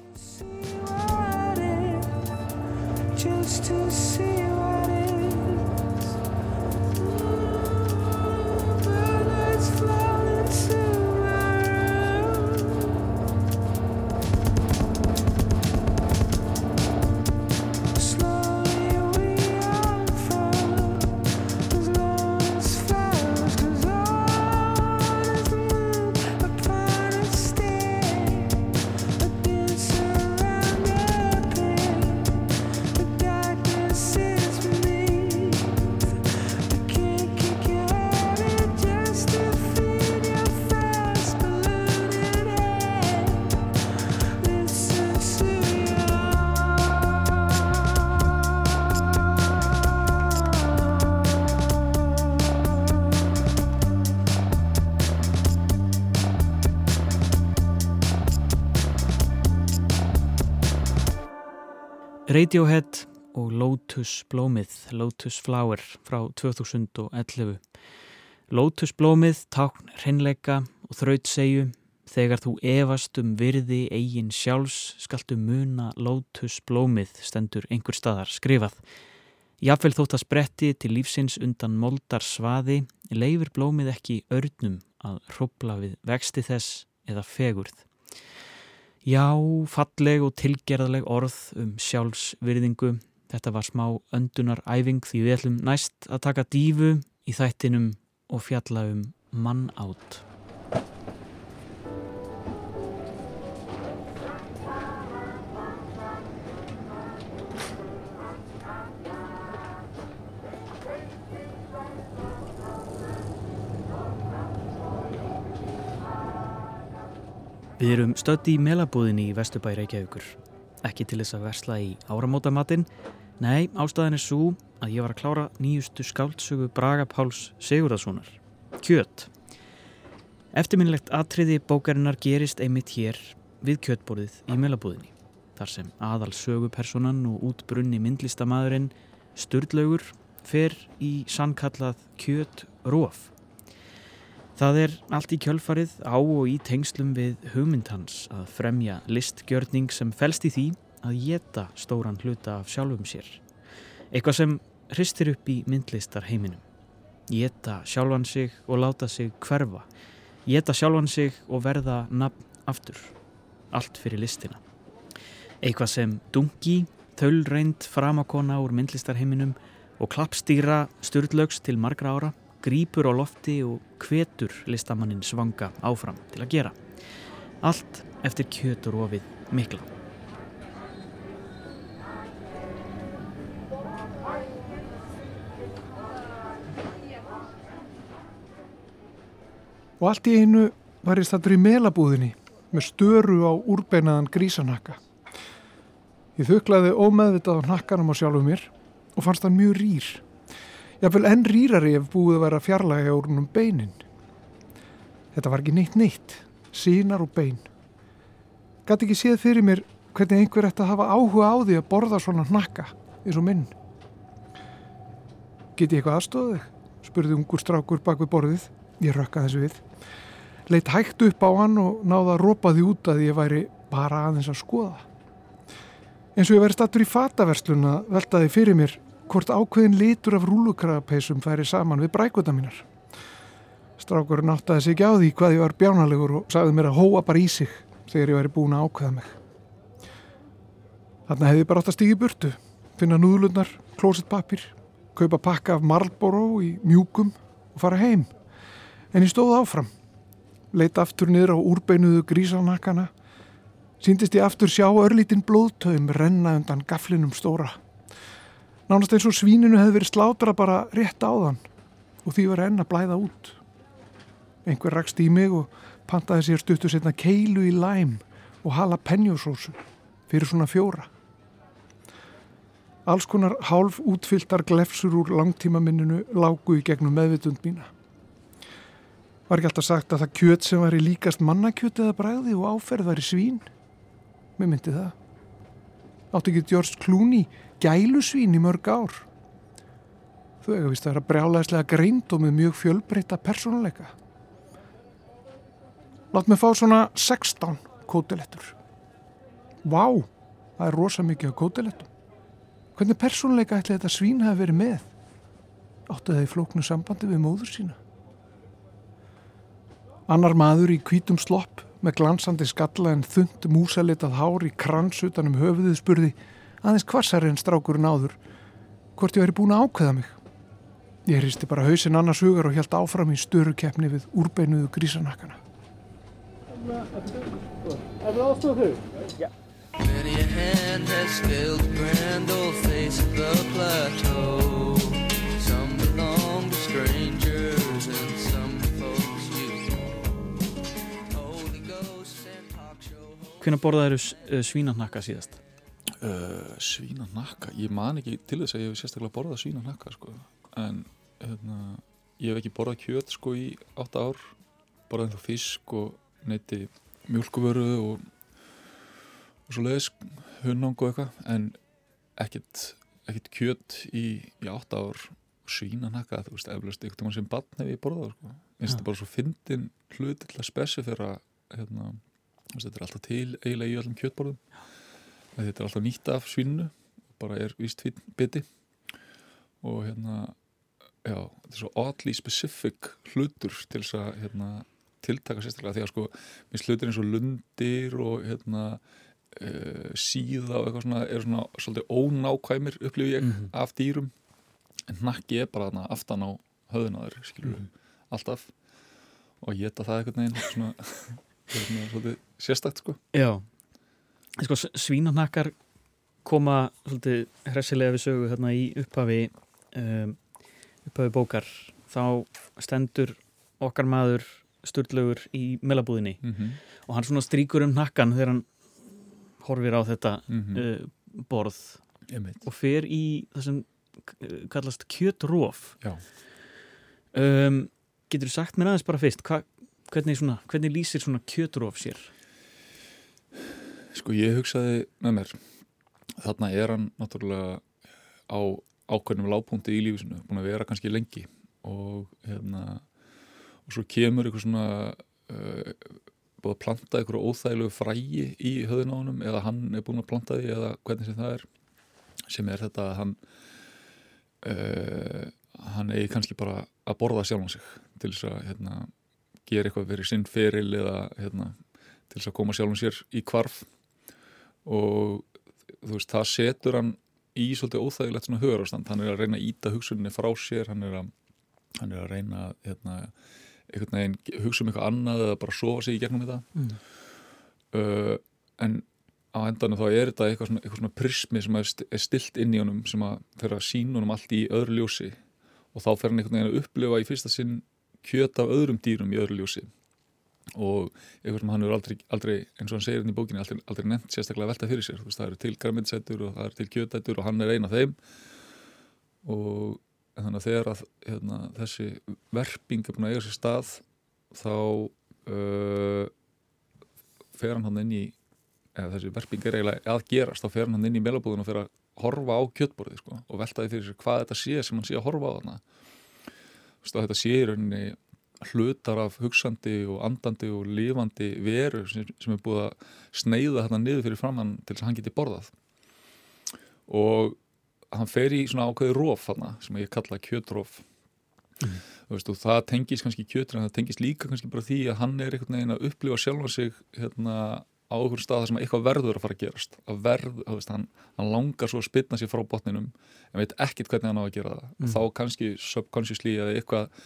A: Radiohead og Lotus blómið, Lotus Flower frá 2011. Lotus blómið tákn hreinleika og þraut segju þegar þú evast um virði eigin sjálfs skaltu muna Lotus blómið stendur einhver staðar skrifað. Jafnvel þótt að spretti til lífsins undan moldar svaði leifir blómið ekki örnum að hrópla við vexti þess eða fegurð. Já, falleg og tilgerðaleg orð um sjálfsvirðingu. Þetta var smá öndunaræfing því við ætlum næst að taka dífu í þættinum og fjalla um mann átt. Við erum stödd í melabúðinni í Vesturbæ Reykjavíkur. Ekki til þess að versla í áramótamatinn. Nei, ástæðan er svo að ég var að klára nýjustu skáltsögu Braga Páls Sigurðarssonar. Kjöt. Eftirminnlegt atriði bókarinnar gerist einmitt hér við kjötborðið í melabúðinni. Þar sem aðal sögupersonan og útbrunni myndlistamæðurinn Sturlaugur fer í sannkallað kjöt róf. Það er allt í kjölfarið á og í tengslum við hugmyndhans að fremja listgjörning sem fælst í því að geta stóran hluta af sjálfum sér. Eitthvað sem hristir upp í myndlistar heiminum. Geta sjálfan sig og láta sig hverfa. Geta sjálfan sig og verða nafn aftur. Allt fyrir listina. Eitthvað sem dungi, þölreind framakona úr myndlistarheiminum og klappstýra styrlaugs til margra ára, grýpur á lofti og kvetur listamannin svanga áfram til að gera. Allt eftir kjötur ofið mikla.
C: Og allt í einu var ég stættur í melabúðinni með störu á úrbeinaðan grísanakka. Ég þuklaði ómeðvitað á nakkanum á sjálfu mér og fannst hann mjög rýr. Vil enn rýrari ef búið að vera fjarlægi á úrnum beinin. Þetta var ekki neitt neitt, sínar og bein. Gæti ekki séð fyrir mér hvernig einhver ætti að hafa áhuga á því að borða svona nakka eins og minn. Geti ég eitthvað aðstofið? spurði ungur strákur bak við borðið. Ég rökka þessu við. Leitt hægt upp á hann og náða að ropa því út að ég væri bara aðeins að skoða. Eins og ég væri stattur í fataverslun að velta því fyrir mér hvort ákveðin litur af rúlukrapeisum færi saman við brækvölda mínar. Strákurinn áttaði sig ekki á því hvað ég var bjánalegur og sagði mér að hóa bara í sig þegar ég væri búin að ákveða mig. Þannig hefði ég bara átt að stígi burtu, finna núðlunar, klósettpapir, kaupa pakka af Marlboro í mjúkum og fara heim. En ég stóð áfram, leitt aftur niður á úrbeinuðu grísanakkana, síndist ég aftur sjá örlítinn blóðtöðum renna undan gaflinum stóra. Nánast eins og svíninu hefði verið slátra bara rétt áðan og því var enn að blæða út. Einhver rakst í mig og pantaði sér stuttu setna keilu í læm og hala penjósósu fyrir svona fjóra. Alls konar hálf útfylltar glefsur úr langtímaminninu lágu í gegnum meðvitund mína. Var ekki alltaf sagt að það kjöt sem var í líkast mannakjöt eða bræði og áferð var í svín? Mér myndi það. Átti ekki George Clooney gælusvín í mörg ár. Þau hefur vist að vera brjálæðislega greind og með mjög fjölbreyta persónuleika. Látt mig fá svona 16 kótilettur. Vá, það er rosa mikið á kótilettum. Hvernig persónuleika ætli þetta svín hafi verið með? Áttu það í flóknu sambandi við móður sína? Annar maður í kvítum slopp með glansandi skalla en þund músalitað hár í krans utanum höfuðið spurði aðeins kvassari en strákurinn áður hvort ég væri búin að ákveða mig. Ég hristi bara hausinn annars hugar og held áfram í störu keppni við úrbeinuðu grísanakkana.
D: Er það ástöðu þau? Já. Many a hand has the grand old face of the plateau Some belong to strangers and some folks you Holy Ghost and talk show
A: Hvernig borðaður uh, svínanakka síðast?
E: Uh, svínanakka? Ég man ekki til þess að ég hef sérstaklega borðað svínanakka sko. en hérna, ég hef ekki borðað kjöt sko í 8 ár. Borðað ennþá fisk og neyti mjölkuvöru og og svo leiðis hunnang og eitthvað. En ekkert, ekkert kjöt í, í átt ár. Svína nakka, þú veist, eflust eitthvað sem bann hef ég borðað, sko. Og þetta bara svo fyndin hluti til að spesifera hérna, þetta er alltaf til eiginlega í öllum kjötborðum þetta er alltaf nýtt af svínunu bara er fín biti. Og hérna já, þetta er svo oddly specific hlutur til þess að hérna, tiltaka sérstaklega því að sko, minnst hlutir eins og lundir og hérna uh, síða og eitthvað svona er svona svolítið ónákvæmir upplifið ég mm -hmm. af dýrum. En nakki er bara þarna aftan á höðunaður skilur við, mm -hmm. alltaf. Og ég geta það eitthvað neginn svona, svona svolítið sérstakt sko.
A: Já, sko svínanakkar koma svolítið hressilega við sögu hérna í upphafi um, upphafi bókar þá stendur okkar maður störtlögur í melabúðinni mm -hmm. og hann svona stríkur um nakkan þegar hann horfir á þetta mm -hmm. uh, borð
E: Einmitt.
A: og fer í það sem kallast kjötróf um, getur þú sagt mér aðeins bara fyrst hva, hvernig, svona, hvernig lýsir svona kjötróf sér?
E: Sko ég hugsaði með mér þarna er hann náttúrulega á ákveðnum lágpunkti í lífisinu búin að vera kannski lengi og hérna og svo kemur eitthvað svona uh, búið að planta einhverju óþægilegu frægi í höðun á honum eða hann er búin að planta því eða hvernig sem það er sem er þetta að hann uh, hann eigi kannski bara að borða sjálf á sig til þess að hérna, gera eitthvað fyrir sinn feril eða hérna, til þess að koma sjálf á sér í kvarf og þú veist, það setur hann í svolítið óþægilegt svona hugarástand. Hann er að reyna að íta hugsuninni frá sér hann er að, hann er að reyna hérna, einhvern veginn hugsa um eitthvað annað eða bara sofa sig í gegnum þetta.
A: Mm.
E: uh, en á endanum þá er þetta eitthvað svona, eitthvað svona prismi sem er, er stilt inn í honum sem að fer að sína honum allt í öðru ljósi. Og þá fer hann einhvern veginn að upplifa í fyrsta sinn kjöt af öðrum dýrum í öðru ljósi og eitthvað sem hann er aldrei, aldrei eins og hann segir inn í bókinni aldrei, aldrei nefnt sérstaklega velta fyrir sér. Þú veist það eru til græmiðsættur og það eru til kjötættur og hann er eina af þeim. Og þannig að þegar að hérna, þessi verping er búin að eiga sér stað þá uh, fer hann hann inn í eða þessi verping er eiginlega að gerast þá fer hann hann inn í melabúðun og fer að horfa á kjötborðið sko, og velta því fyrir sér hvað þetta sé sem hann sé að horfa á þarna. Þú veist, að þetta sé í rauninni hlutar af hugsandi og andandi og lifandi veru sem, sem er búið að sneiða þarna niður fyrir framann til þess að hann geti borðað. Og hann fer í svona ákveði róf þarna sem ég kalla kjötróf þú veist og það tengis kannski kjötur en það tengis líka kannski bara því að hann er einhvern veginn að upplifa sjálfa sig hérna á einhverjum stað þar sem eitthvað verður að fara að gerast. Að verð, þú veist, hann, hann langar svo að spilna sér frá botninum en veit ekkit hvernig hann á að gera það.
A: Mm.
E: þá kannski subconsciously eða eitthvað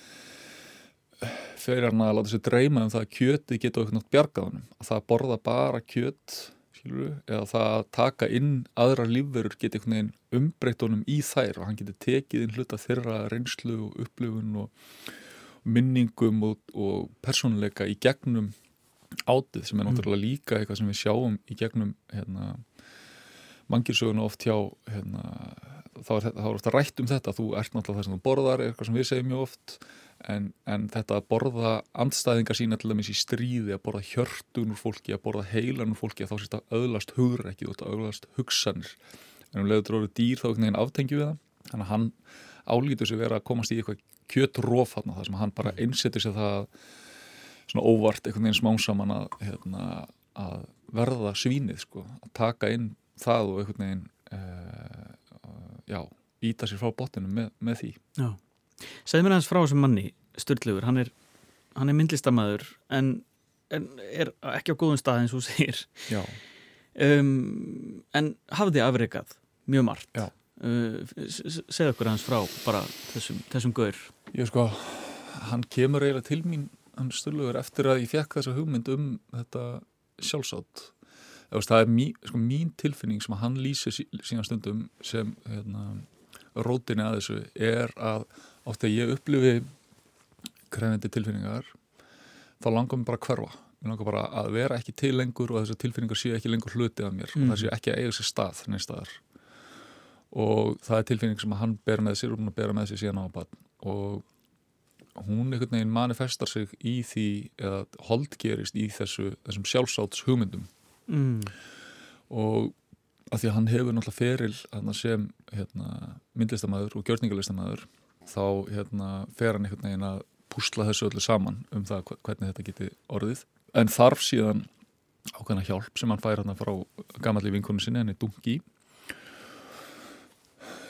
E: hann að láta sér dreyma um það að kjötið geta okkur nátt bjargað honum. Að það að borða bara kjöt skilur, eða það að taka inn aðra lífverur geti einhvern veginn umbreytt honum í þær og hann geti tekið inn hluta þeirra reynslu og upplifun og minningum og, og persónuleika í gegnum átið sem er náttúrulega líka eitthvað sem við sjáum í gegnum hérna, mangirsöguna oft hjá hérna, þá er, er ofta rætt um þetta. Þú ert náttúrulega það sem þú borðar eitthvað sem við segjum mjög oft en, en þetta að borða andstæðingar sína til dæmis í stríði að borða hjörtun úr fólki, að borða heilan úr fólki að þá sést að öðlast hugur ekki og öðlast hugsanir. En um leiður þetta eru dýr þá einhvern veginn aftengi við það. Þannig að hann álítur sig vera að komast í eitthvað kjötróf þarna þar sem hann bara einsetur sér það svona óvart einhvern veginn smánsaman að, hérna, að verða svínið sko, að taka inn það og einhvern veginn uh, já, íta sér frá botninu með, með því.
A: Já. Segð mér aðeins frá þessum manni, Sturlugur, hann er, hann er myndlistamæður en, en er ekki á góðum stað eins og segir.
E: já,
A: Um, en hafði afreikað mjög margt.
E: Já.
A: Uh, segð okkur aðeins frá bara þessum, þessum gaur.
E: ég sko hann kemur eiginlega til mín hann stulluður eftir að ég fekk þessa hugmynd um þetta sjálfsátt Það, er mí, sko, mín tilfinning sem hann lýsir sí, síðan stundum sem hérna, rótinni að þessu er að oft að ég upplifi krefindi tilfinningar þá langar mér bara að hverfa. Mér langar bara að vera ekki til lengur og þessar tilfinningar séu ekki lengur hluti af mér.
A: Mhm.
E: og það séu ekki að eiga sér stað neins og það er tilfinning sem hann ber með sér og að bera með sér síðan á bann og hún einhvern veginn manifestar sig í því eða holdgerist í þessu, þessum sjálfsáts hugmyndum
A: Mm.
E: og að því að hann hefur náttúrulega feril sem hérna, myndlistamæður og gjörningalistamaður þá hérna, fer hann einhvern veginn að púsla þessu öllu saman um það hve- hvernig þetta geti orðið. En þarf síðan ákveðna hjálp sem hann fær hann frá gamalli vinkonu sinni, henni Dungi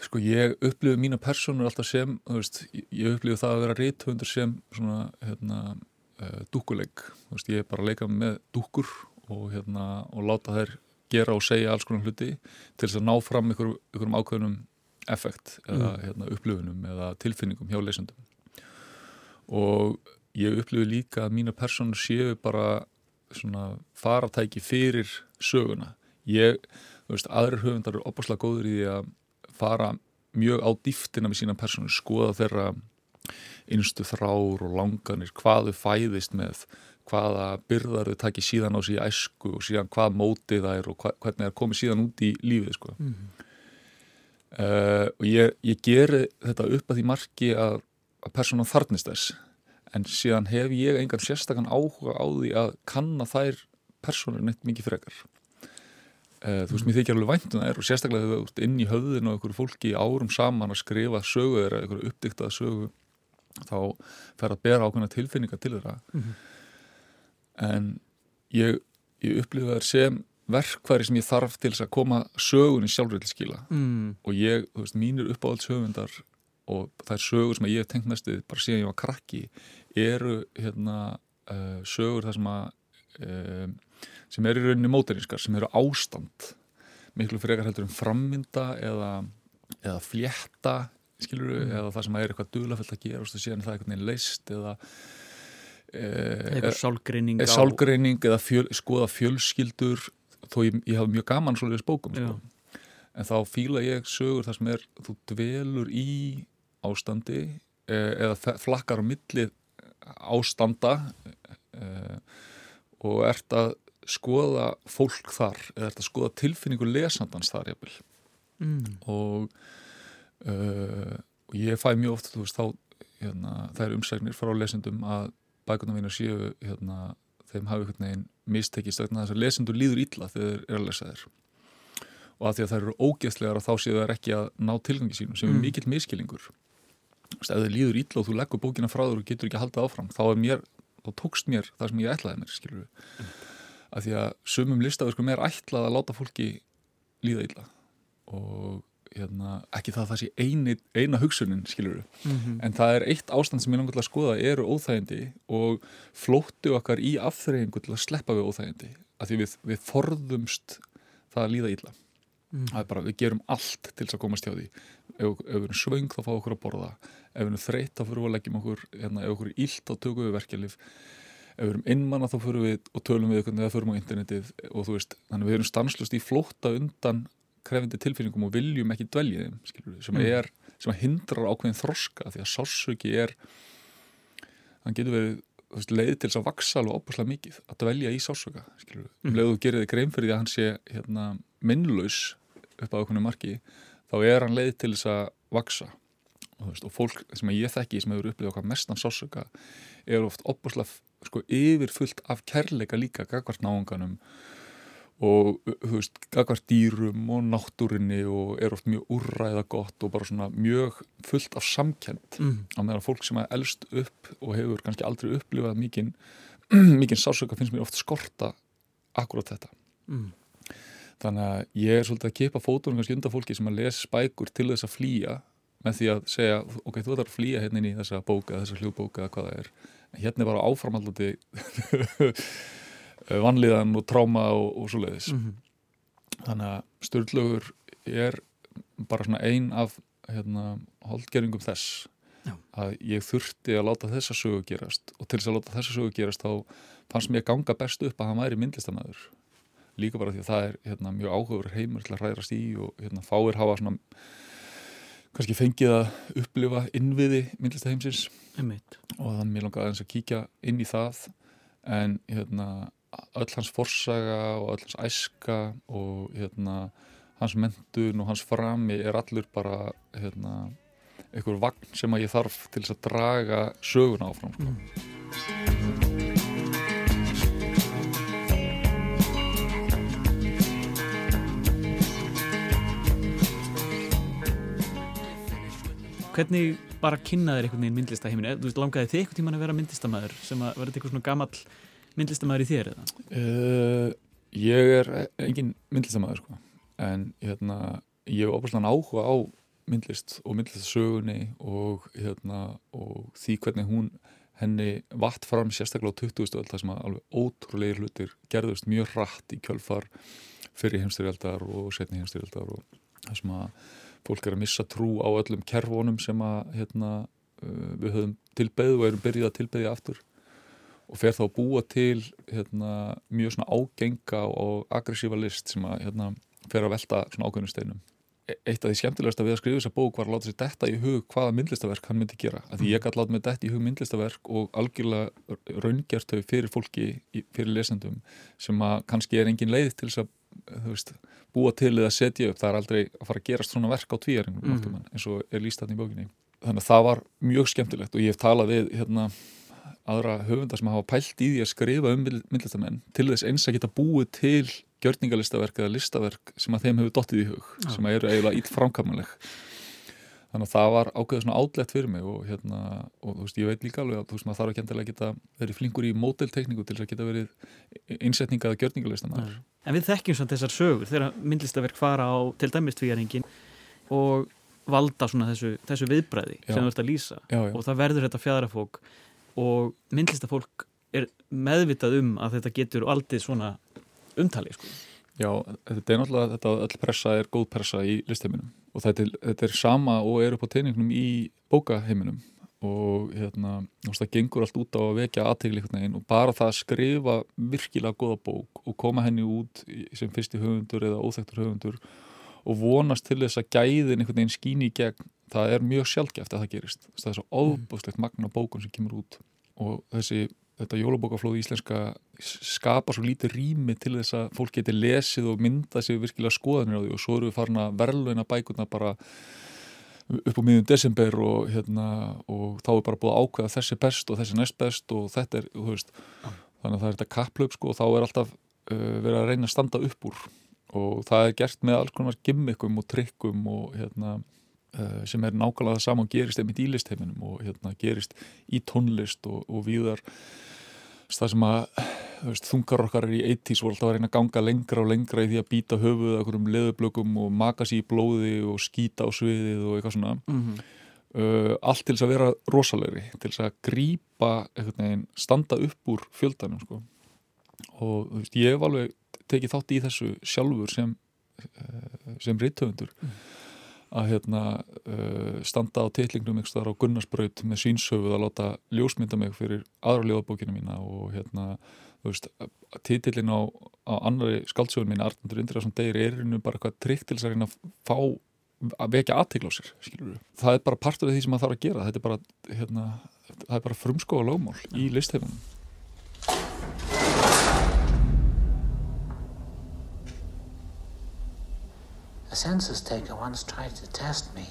E: sko ég upplifu mína personur alltaf sem þú veist, ég- upplifu það að vera rithundur sem svona hérna, uh, dúkuleik þú veist, ég er bara að leika með dúkur og, hérna, og láta þær gera og segja alls konar hluti til þess að ná fram ykkur, ykkurum ákveðnum effekt eða hérna, upplifunum eða tilfinningum hjá leysendum og ég upplifu líka að mína personur séu bara svona faratæki fyrir söguna ég, þú veist, aðrir höfundar eru opaslega góður í því að fara mjög á dýftina með sína persónu, skoða þeirra innstu þrár og langanir, hvað þau fæðist með, hvaða byrðar þau taki síðan á í æsku og síðan hvað mótið það er og hvernig það er komið síðan út í lífið, sko.
A: Mm.
E: Uh, og ég, ég geri þetta upp að því marki að, að persónan þarnist þess, en síðan hef ég engan sérstakann áhuga á því að kanna þær persónur neitt mikið frekar. Uh, þú veist, mér þykir alveg væntum það er og sérstaklega þegar þú ert inn í höfðinu og einhverju fólki árum saman að skrifa sögu þeirra, einhverju uppdiktaða sögu þá fer að bera ákveðna tilfinninga til þeirra
A: Mhm.
E: en ég, ég upplifa þær sem verkværi sem ég þarf til þess að koma sögunni sjálfur til skila
A: Mm.
E: og ég, þú veist, mínir uppáhalds höfundar og þær sögur sem ég hef tengt mestið bara síðan ég var krakki eru hérna uh, sögur þar sem að um, sem eru í rauninni móterinskar, sem eru ástand miklu frekar heldur um frammynda eða, eða flétta skilur
A: Mm.
E: eða það sem er eitthvað dulafullt að gera og síðan er það einhvern veginn leist eða
A: eitthvað
E: e,
A: sálgreining
E: e, sálgreining eða fjöl, skoða fjölskyldur þó ég, ég hafa mjög gaman svoleiðis bókum sko. en þá fíla ég sögur þar sem er þú dvelur í ástandi e, eða flakkar á milli ástanda e, og ert að skoða fólk þar eða ert að skoða tilfinningu lesandans þar jafnvel
A: mm.
E: og, og ég fæ mjög oft þú veist þá hérna, það er umsagnir frá lesendum að bækuna mínu séu hérna, þeim hafi einhvern veginn mistekist vegna þess að lesendur líður illa þegar þeir eru að lesa þeir og að því að þær eru ógeðslegar að þá séu þær ekki að ná tilgangi sínum sem
A: Mm.
E: er mikill miskilingur ef þeir líður illa og þú leggur bókina frá þér og getur ekki að halda áfram þá, mér, þá tókst mér það sem ég ætlaði mér skilur við að því að sumum listaverkum er ætlað að láta fólki líða illa. Og hérna, ekki það að það sé eini, eina hugsunin skilur við
A: Mm
E: en það er eitt ástand sem ég langar til að skoða eru óþægindi og flóttu okkar í afþreyingu til að sleppa við óþægindi að því við, við forðumst það að líða illa.
A: Mm.
E: það er bara, við gerum allt til þess að komast hjá því. Ef, ef við erum svöng þá fá okkur að borða. Ef við erum þreytt þá fyrir við að leggjum okkur hérna, ef okkur er illt þá tökum við verkjalif ef við erum innmanna þá fyrir við og tölum við hvernig það fyrir á internetið og þú veist, þannig við erum stanslust í flótta undan krefindi tilfinningum og viljum ekki dvelja þeim, skilur sem
A: Mm.
E: er sem hindrar ákveðin þroska því að sársöki er hann getur verið leið til þess að vaksa alveg opaslega mikið að dvelja í við, um
A: Mm.
E: leið þú gerir þig grein fyrir því að hann sé hérna, minnlaus upp á okkur marki, þá er hann leið til þess að vaksa og, veist, og fólk sem ég þekki sem hefur upplifað okkar mestan sársöka er oft opaslega sko, yfirfullt af kærleika líka gagvart náunganum og þú veist, gagvart dýrum og náttúrinni og er oft mjög úrræða gott og bara svona mjög fullt af samkend
A: Mm.
E: á meðan fólk sem er elst upp og hefur kannski aldrei upplifað mikinn mikinn sásöka finnst mér oft skorta akkurat þetta
A: Mm.
E: þannig að ég er svolítið að kipa fótunum kannski undan fólki sem að les spækur til þess að flýja með því að segja ok, þú ætlar að flýja hérna inn í þessa bóka þessa hljóðbóka eða hvað það er hérna er bara áframhaldandi vanlíðan og tráma og, og svoleiðis.
A: Mm.
E: þannig að Sturlaugur er bara svona ein af hérna, holdgeringum þess
A: Já.
E: að ég þurfti að láta þessa sögu gerast og til þess að láta þessa sögu gerast þá fannst mér ganga best upp að hann væri myndlistamæður líka bara því að það er hérna, mjög áhugur heimur til að hræðrast í og hérna, fáir hafa svona kannski fengið að upplifa innviði myndlistaheimsins og þannig mér langaði aðeins að kíkja inn í það. En hérna öll hans forsaga og öll hans æska og hérna hans mentun og hans frami er allur bara hérna einhver vagn sem að ég þarf til þess að draga söguna áfram sko.
A: Mm. Hvernig bara kynnaðir einhvern veginn myndlistaheimin? Þú veist, langaði þið eitthvað tíman að vera myndlistamæður sem að verði eitthvað svona gamall myndlistamæður í þér eða?
E: uh, Ég er engin myndlistamæður sko. en hérna ég hef opastan áhuga á myndlist og myndlistasögunni og, hérna, og því hvernig hún henni vatt fram sérstaklega á 20. öll það sem að alveg ótrúlegir hlutir gerðust mjög hratt í kjölfar fyrir heimstyrjaldar og setni heimstyrjaldar og það sem að fólk er að missa trú á öllum kerfunum sem að hérna, uh, við höfum tilbeðið og erum byrjuð að tilbeðja aftur og fer þá að búa til hérna, mjög svona ágenga og aggressífa list sem að hérna, fer að velta svona ákveðnum steinum. E- eitt af því skemmtilegast að við að skrifa þessa bók var að láta sér detta í hug hvaða myndlistaverk hann myndi gera. Að því ég gæti láta mig detta í hug myndlistaverk og algjörlega raungjart þau fyrir fólki fyrir lesendum sem að kannski er engin leið til þess að veist, búa til eða setja upp. Það er aldrei að fara að gerast svona verk á tvíjaringum mm. eins og er líst þarna í bókinni. Þannig að það var mjög skemmtilegt og ég hef talað við hérna, aðra höfunda sem hafa pælt í því að skrifa um myndlistamenn til þess eins að geta búið til gjörningalistaverk eða listaverk sem að þeim hefur dottið í hug
A: Já.
E: sem að eru eiginlega ít framkvæmlega þannig að það var ákveðið svona átlegt fyrir mig og hérna, og þú veist, ég veit líka alveg að þú veist, maður þarf ekki endilega að geta verið flinkur í módeltekningu til þess að geta verið innsetninga eða gjörningalistamenn
A: En við þekkjum samt þessar sögur þegar myndlistaverk fara á til dæmis tvíjaringin og valda svona þessu, þessu viðbræði
E: Já.
A: sem þú ert að lýsa.
E: Já, já,
A: og það verður þetta fjæðrafólk og myndlistafólk er meðvitað um að þetta getur aldrei svona umtali sko.
E: Já, þetta er náttúrulega, þetta öll pressa er góð pressa í listheiminum og þetta er, þetta er sama og er upp á teiningnum í bókaheiminum og hérna, það gengur allt út á að vekja aðtegli og bara það að skrifa virkilega góða bók og koma henni út sem fyrsti höfundur eða óþektur höfundur og vonast til þess að gæðin einhvern veginn skíni í gegn, það er mjög sjálfgeft að það gerist. Það er svo óbústlegt magna bókun sem kemur út og þessi, þetta jólabókaflóð íslenska skapa svo lítið rými til þess að fólk geti lesið og mynda sig virkilega skoðanir á því. Og svo eru við farin að verðlauna bækurna bara upp á miðjum desember og, hérna, og þá er bara búið að ákveða þessi best og þessi næst best og þetta er, þú veist, þannig að það er þetta kapplöp sko og þá er alltaf uh, verið að reyna að standa upp úr. Og það er gert með alls konar gimmickum og trikkum og hérna uh, sem er nákvæmlega það sama og gerist einmitt í listheiminum og hérna gerist í tónlist og, og víðar það sem að veist, þungar okkar er í 80s voru alltaf að reyna að ganga lengra og lengra í því að býta höfuð okkur um leðublökum og maka sér í blóði og skýta á sviðið og eitthvað svona
A: mm -hmm.
E: uh, allt til þess að vera rosalegri til þess að veginn, standa upp úr fjöldanum sko. og veist, ég hef alveg tekið þátt í þessu sjálfur sem uh, sem rithöfundur að hérna uh, standa á þar á Gunnarsbraut með svínsöfuð að láta ljósmynda mig fyrir aðra ljóðabókina mína og hérna titillin á, á annari skaldsögun mín, Arndur Indriðarsson Deyr er einu bara eitthvað tryggt til þess að að fá að vekja aðtegla á sér skilur það er bara partur af því sem maður þarf að gera þetta er bara, hérna, bara frumskóa lögmál í listheimunum
F: A census taker once tried to test me.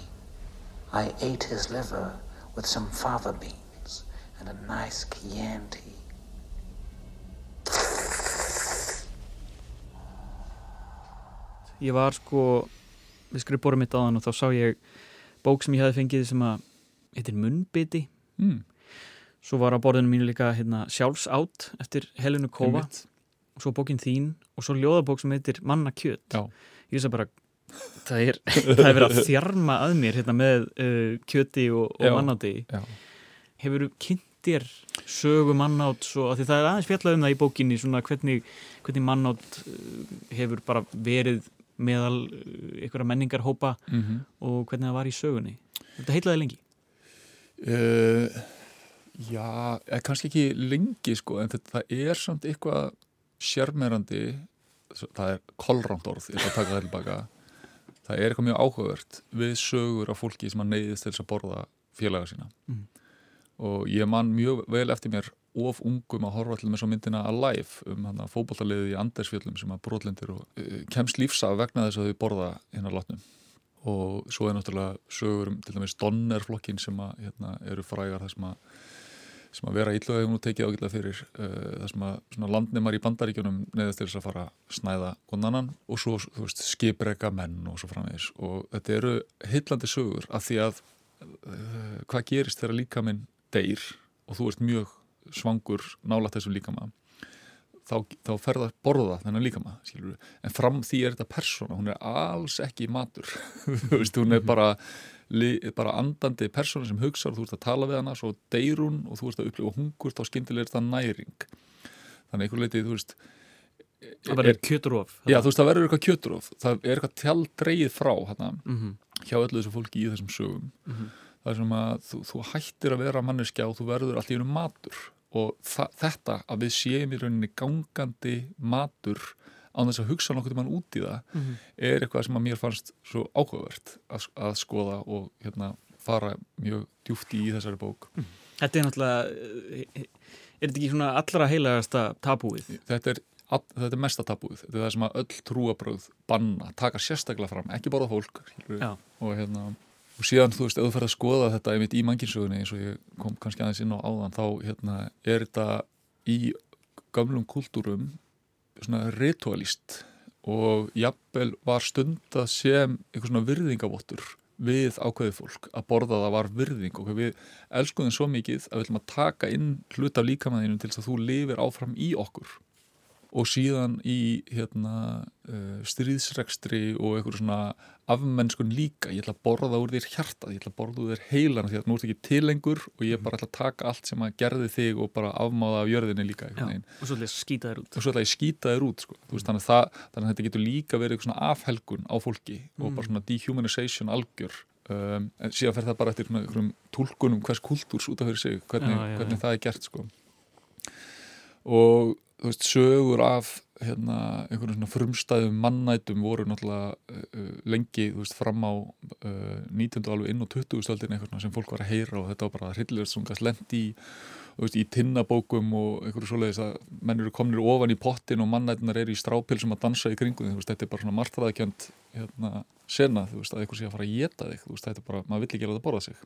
F: I ate his liver with some fava beans and a nice Chianti.
A: Ég var sko við skrifbórum mitt á þann og þá sá ég bók sem ég hefði fengið sem að heitir Munnbiti
E: mm,
A: svo var á borðinu mínu líka hérna, Sjálfsátt eftir Kóva
E: einmitt.
A: og svo bókin þín og svo ljóðabók sem heitir Manna kjöt
E: Já.
A: ég veist að bara það er, það er verið að þjarma að mér hérna, með uh, kjöti og, og mannáti. hefur þú kynnt þér sögu mannátt svo, því það er aðeins fjallað um það í bókinni svona hvernig, hvernig mannátt uh, hefur bara verið meðal uh, einhverja menningarhópa
E: Mm -hmm.
A: og hvernig það var í sögunni. Þetta heitlaði lengi.
E: Uh, já, eða kannski ekki lengi sko, en þetta, er samt eitthvað sérmerandi það er kolránt orð, ég ætla að taka það tilbaka það er eitthvað mjög áhugavert við sögur af fólki sem að neyðist til þess að borða félaga sína
A: Mm.
E: og ég man mjög vel eftir mér of ungum að horfa til með svo myndina Alive um hann að fótballtaliðið í Andersfjöllum sem að brotlendir og uh, kemst lífsaf vegna þess að þau borða hérna látnum og svo er náttúrulega sögur um til dæmis Donnerflokkin sem að hérna, eru frægar sem að sem að vera illa hefur nú tekið ágætlega fyrir uh, þar sem að svona landnemar í bandaríkjunum neðast til þess að fara að snæða konannan og svo, veist, skipreka menn og svo framvegis. Og þetta eru heillandi sögur af því að uh, hvað gerist þegar líkaminn deyr og þú ert mjög svangur nálægt þessum líkama þá, þá ferða að borða þennan líkama skilur en fram því er þetta persóna hún er alls ekki matur. Þú veist, hún er bara bara andandi persóna sem hugsar þú ert að tala við hana, svo deyr hún og þú ert að upplifa hungur, þá skyndilega er þetta næring. Þannig einhver leiti, þú veist
A: það verður kjöturof
E: já, þú veist, það verður eitthvað kjöturof það er eitthvað tjald dreigið frá hana,
A: mm -hmm.
E: hjá öllu þessu fólki í þessum sögum.
A: Mhm.
E: það er sem að þú, þú hættir að vera manneskja og þú verður allt í einu matur. Og þetta að við séum í rauninni gangandi matur á þess að hugsa nokkuð mann út í það
A: Mhm.
E: er eitthvað sem að mér fannst svo áhugavert að, að skoða og hérna fara mjög djúft í þessari bók.
A: Þetta er náttúrulega eh, er þetta ekki svona allra heilagasta tabúið?
E: Þetta er, þetta er mesta tabúið. Þetta er það sem að öll trúabröð banna, taka sérstaklega fram, ekki borða fólk og hérna og síðan þú veist, ef þú fer að skoða þetta einmitt í manginsögunni eins og ég kom kannski aðeins inn á áðan þá hérna er þetta í gamlum kultúrum ritualist og jafnvel var stundað sem einhver svona virðingavottur við ákveðið fólk að borða það var virðing. Og við elskum þeim svo mikið að við ætlum að taka inn hlut af líkamanninum til þess að þú lifir áfram í okkur og síðan í hérna, uh, stríðsrekstri og einhverju svona afmennskun líka, ég ætla að borða úr þér hjartað, ég ætla að borða úr þér heilan því að nú ert ekki tilengur og ég bara ætla að taka allt sem að gerði þig og bara afmáða af jörðinni líka
A: Já,
E: einhvern veginn
A: og svolítið skýta þér út
E: og svo ætla ég að skýta þér út sko. mm. veist, þannig, að það, þannig að þetta getur líka verið eitthvað svona afhelgun á fólki og bara svona dehumanization algjör um, en síðan fer það bara eftir svona einhverjum tólkunum hvers kultúrs út af fyrir sig hvernig,
A: Já, já,
E: hvernig
A: já.
E: það er gert sko. og þú veist, sögur af hérna, einhverjum svona frumstæðum mannætum voru náttúrulega uh, lengi þú veist, fram á uh, 19. og alveg inn og 20. stöldin eitthvað sem fólk var að heyra og þetta var bara hryllilegast sem gæst lendi í þú veist, í tinnabókum og einhverju svoleiðis að menn eru komnir ofan í pottin og mannætunar eru í strápilsum að dansa í kringum því, þú veist, þetta er bara svona martraðakjönd hérna, sena, þú veist, að einhver sé að fara að geta þig þú veist, þetta er bara, maður vill ekki að það borða sig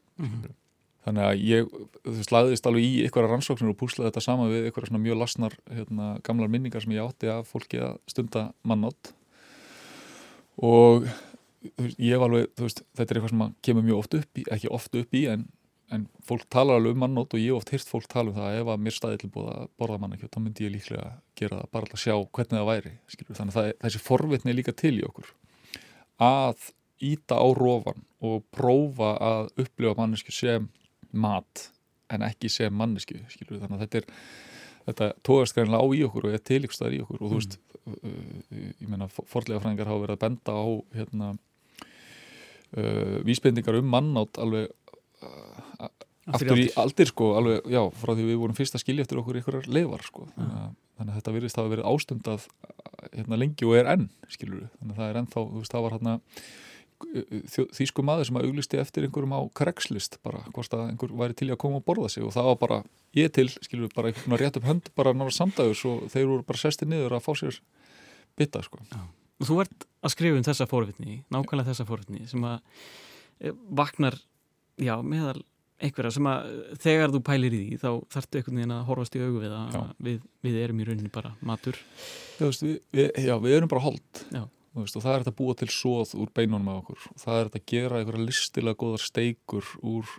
E: þannig að ég þú veist, lagðist alveg í einhverja rannsóknir og púslaði þetta sama við einhverja svona mjög lasnar hérna, gamlar minningar sem ég átti af fólki að stunda mannátt og veist, ég hef alveg, veist, þetta er eitthvað sem að kemur mjög oft upp í, ekki oft upp í en, en fólk talar alveg um mannótt og ég oft hýrt fólk tala um það að ef að mér staði til að borða mannakjöt, þá myndi ég líklega gera það bara að sjá hvernig það væri skilur. þannig að þessi forvitni er líka til í okkur að íta á rófan og prófa að upplifa mannesku sem mat en ekki sem mannesku skilur. þannig að þetta er þetta tóðast greinlega á í okkur og er til ykkur staðar í okkur. Og þú veist, uh, ég meina forlega fræðingar hafa verið að benda á hérna uh, vísbendingar um mannátt alveg uh, aftur í aldir sko, alveg, já, frá því við vorum fyrst að skilja eftir okkur ykkurar leifar sko. Þannig að, þannig að þetta virðist hafa verið ástundað hérna lengi og er enn, skilur þannig að það er ennþá, þú veist, það var hérna þýsku maður sem að auglisti eftir einhverjum á Craigslist bara, hvort að einhver væri til að koma og borða sig og það var bara, ég til, skilur við, bara einhvern rétt upp hönd, bara nára samdægus og þeir voru bara sestir niður að fá sér bytta, sko.
A: Og þú ert að skrifa um þessa fórvitni, nákvæmlega þessa fórvitni sem að eh, vaknar, já, meðal einhverja sem að eh, þegar þú pælir í því þá þarftu einhvern veginn að horfast í augu við að
E: Já.
A: við, við erum í rauninni bara matur.
E: Veist, við, við, já, við erum bara hold
A: Já.
E: Veist, og það er þetta að búa til svoð úr beinunum á okkur. Og það er þetta að gera einhverja listilega góðar steikur úr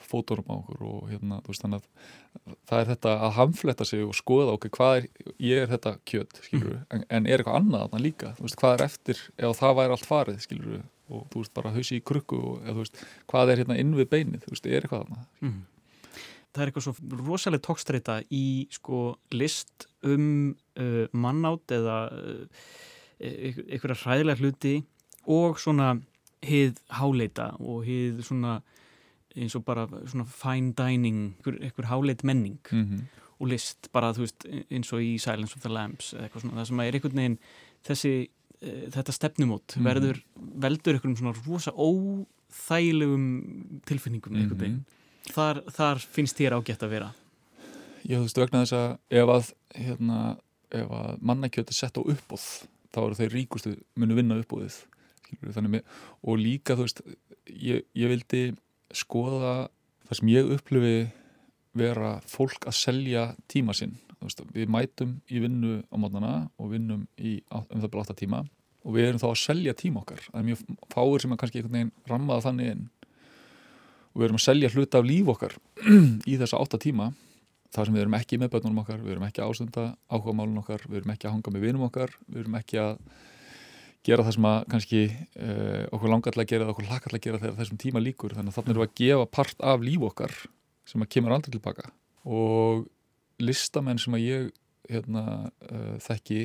E: fótunum á okkur og hérna, veist, þannig að það er þetta að hamfletta sig og skoða okkur hvað er, ég er þetta kjöt, skilur við, en, en er eitthvað annað þarna líka, veist, hvað er eftir ef það væri allt farið, skilur og þú veist, bara hausi í krukku og, eða, veist, hvað er hérna inn við beinið, þú veist, er eitthvað þarna.
A: Mm. Það er eitthvað svo rosalega tókstreita í sko list um uh, mannátt eða uh, einhverja hræðilega hluti og svona hið háleita og hið svona eins og bara svona fine dining einhver, einhver háleit menning
E: Mm -hmm.
A: og list, bara þú veist eins og í Silence of the Lambs eða eitthvað svona, það sem er einhvern veginn þessi, uh, þetta stefnumót
E: Mhm.
A: verður, veldur einhverjum svona rosa óþægilegum tilfinningum einhvern veginn þar, þar finnst þér ágætt að vera
E: Já, þú veist, vegna þess að ef að, hérna, ef að mannakjöt er sett á uppbóð, þá eru þeir ríkustu munu vinna Þannig með, og líka, þú veist, ég, ég vildi skoða það sem ég upplifi vera fólk að selja tíma sinn. Veist, við mætum í vinnu á mótnana og vinnum í um það 8 tíma og við erum þá að selja tíma okkar. Það er mjög fáir sem að kannski einhvern veginn rammaða þannig inn og við erum að selja hluta af líf okkar í þessa 8 tíma þar sem við erum ekki með börnunum okkar, við erum ekki að ásunda áhuga málun okkar, við erum ekki að hanga með vinum okkar, við erum ekki að gera það sem að kannski uh, okkur langar til að gera, okkur lakar til að gera þegar þessum tíma líkur, þannig að þannig erum við að gefa part af líf okkar sem að kemur aldrei tilbaka og listamenn sem að ég hérna, uh, þekki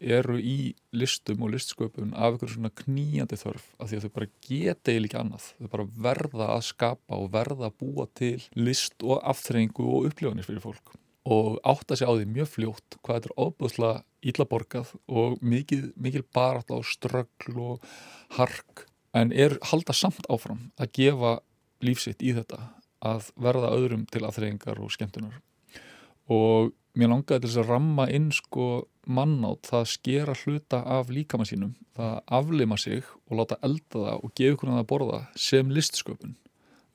E: eru í listum og listsköpun af einhverju svona knýjandi þörf af því að þau bara geta eiginlega ekki annað. Þau bara verða að skapa og verða að búa til list og afþrengu og upplifanir fyrir fólk. Og átta sig á því mjög fljótt hvað þetta er ofbúðslega illa borgað og mikið, mikil barátt á ströggl og hark en er halda samt áfram að gefa lífsitt í þetta að verða öðrum til aðþreyingar og skemmtunar. Og mér langaði til þess að ramma inn sko mannátt, það að skera hluta af líkama sínum, það að aflima sig og láta elda það og gefa ykkur að borða sem listsköpun.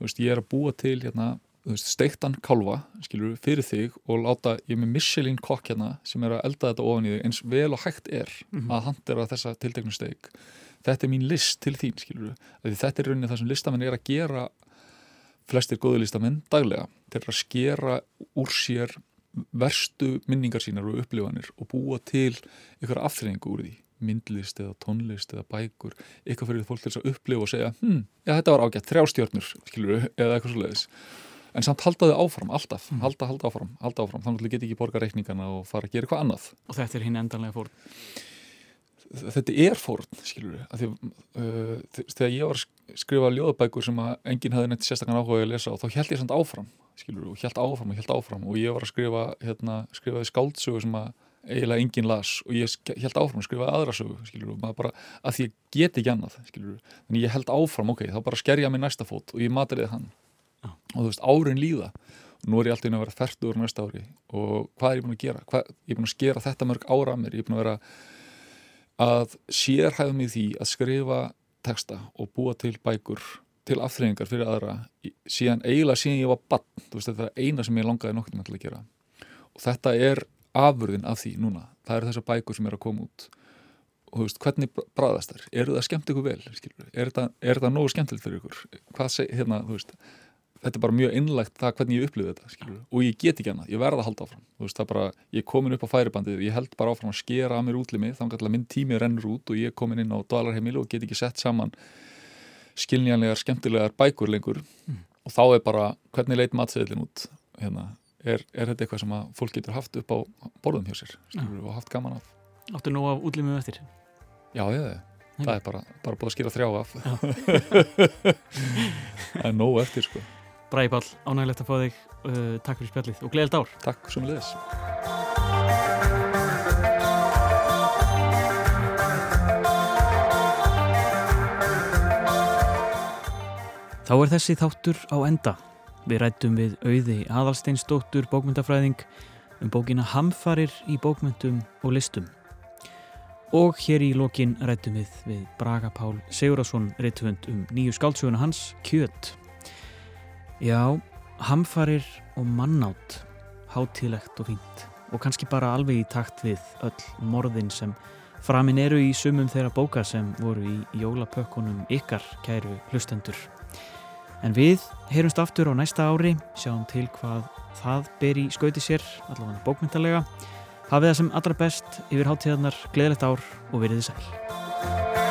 E: Veist, ég er að búa til hérna veist, steiktan kálfa, skilur fyrir þig og láta, ég er með Michelin kokk hérna sem er að elda þetta ofan í þig eins vel og hægt er að handera þessa tilteknu steik. Þetta er mín list til þín, skilur þetta er rauninni það sem listamenn er að gera flestir góðu listamenn daglega eru að skera úr sér verstu minningar sínar og upplifanir og búa til ykkur afþreyingu úr því. Myndlist eða tónlist eða bækur. Eitthvað fyrir fólk til þess að upplifa og segja hm, já þetta var ágætt, þrjástjörnur eða eitthvað svo leiðis en samt halda þau áfram, alltaf, halda, halda áfram halda áfram, þannig að þú getur ekki borga reikningana og fara að gera eitthvað annað.
A: Og þetta er hinn endanlega fórn.
E: þetta er fórn, skilur við því, uh, þegar ég var að skrifa ljóðabækur sem að enginn hafði neitt sérstakann áhuga að lesa og þá held ég samt áfram skilur og held áfram og held áfram. Og ég var að skrifa hérna, skrifaði skáldsögu sem að eiginlega enginn las. Og ég held áfram að skrifa aðra sögu, skilur maður bara að því ég get ekki annað, skilur þannig ég held áfram ok, þá bara sker ég að mér næsta fót og ég matriði hann.
A: Já.
E: og þú veist, árin líða. Og nú er ég alltaf inn að vera færtur næsta ári. Og hvað er ég búin að gera? Hvað, ég er búin að skera þetta mörg ára að mér, ég er búin að vera að sérhæða mig í því að skrifa texta og búa til bækur til afþreyingar fyrir aðra síðan eiginlega síðan ég var bann veist þetta er eina sem ég langaði nokkuð til að gera. Og þetta er afurðin af því núna, það eru þessar bækur sem er að koma út. Og þú veist, hvernig bræðast þær, eru það skemmt ykkur vel skilur? er þetta nógu skemmtilegt fyrir ykkur? Hvað seg, hérna, þú veist þetta er bara mjög innlægt það hvernig ég upplifði þetta skilur? og ég get ekki annað, ég verða að halda áfram. Veist, það bara, ég er komin upp á færibandið ég held bara áfram að skera að mér útlimi þannig að minn tími rennur út og ég er komin inn á dvalarheimili og get ekki sett saman skilnjanlegar, skemmtilegar bækur lengur. Og þá er bara, hvernig leit matseðilin út? Hérna, er, er þetta eitthvað sem að fólk getur haft upp á borðum hjá sér skilur, og haft gaman af?
A: Áttu nú af útlimum eftir.
E: já, já,
A: Nei.
E: það er bara, bara búið að skila þrjá af. Það er nóg eftir sko.
A: Bræði Pál, ánægilegt að fá þig. Uh, takk fyrir spjallið og gleðilt ár.
E: Takk sem leðis
A: Þá er þessi þáttur á enda. Við rættum við auði aðalsteinsdóttur bókmyndafræðing um bókina Hamfarir í bókmyndum og listum. Og hér í lokin rættum við við Braga Pál Sigurðarsson rittvönd um nýju skáldsöguna hans, Kjöt. Já, Hamfarir og mannátt, hátílegt og fínt og kannski bara alveg í takt við öll morðin sem framin eru í sumum þeirra bóka sem voru í jólapökkunum ykkar, kæru hlustendur. En við heyrumst aftur á næsta ári, sjáum til hvað það ber í skauti sér, allavega bókmyndalega. Hafið það sem allra best yfir hátíðarnar, gleðilegt ár og verið þið sæl.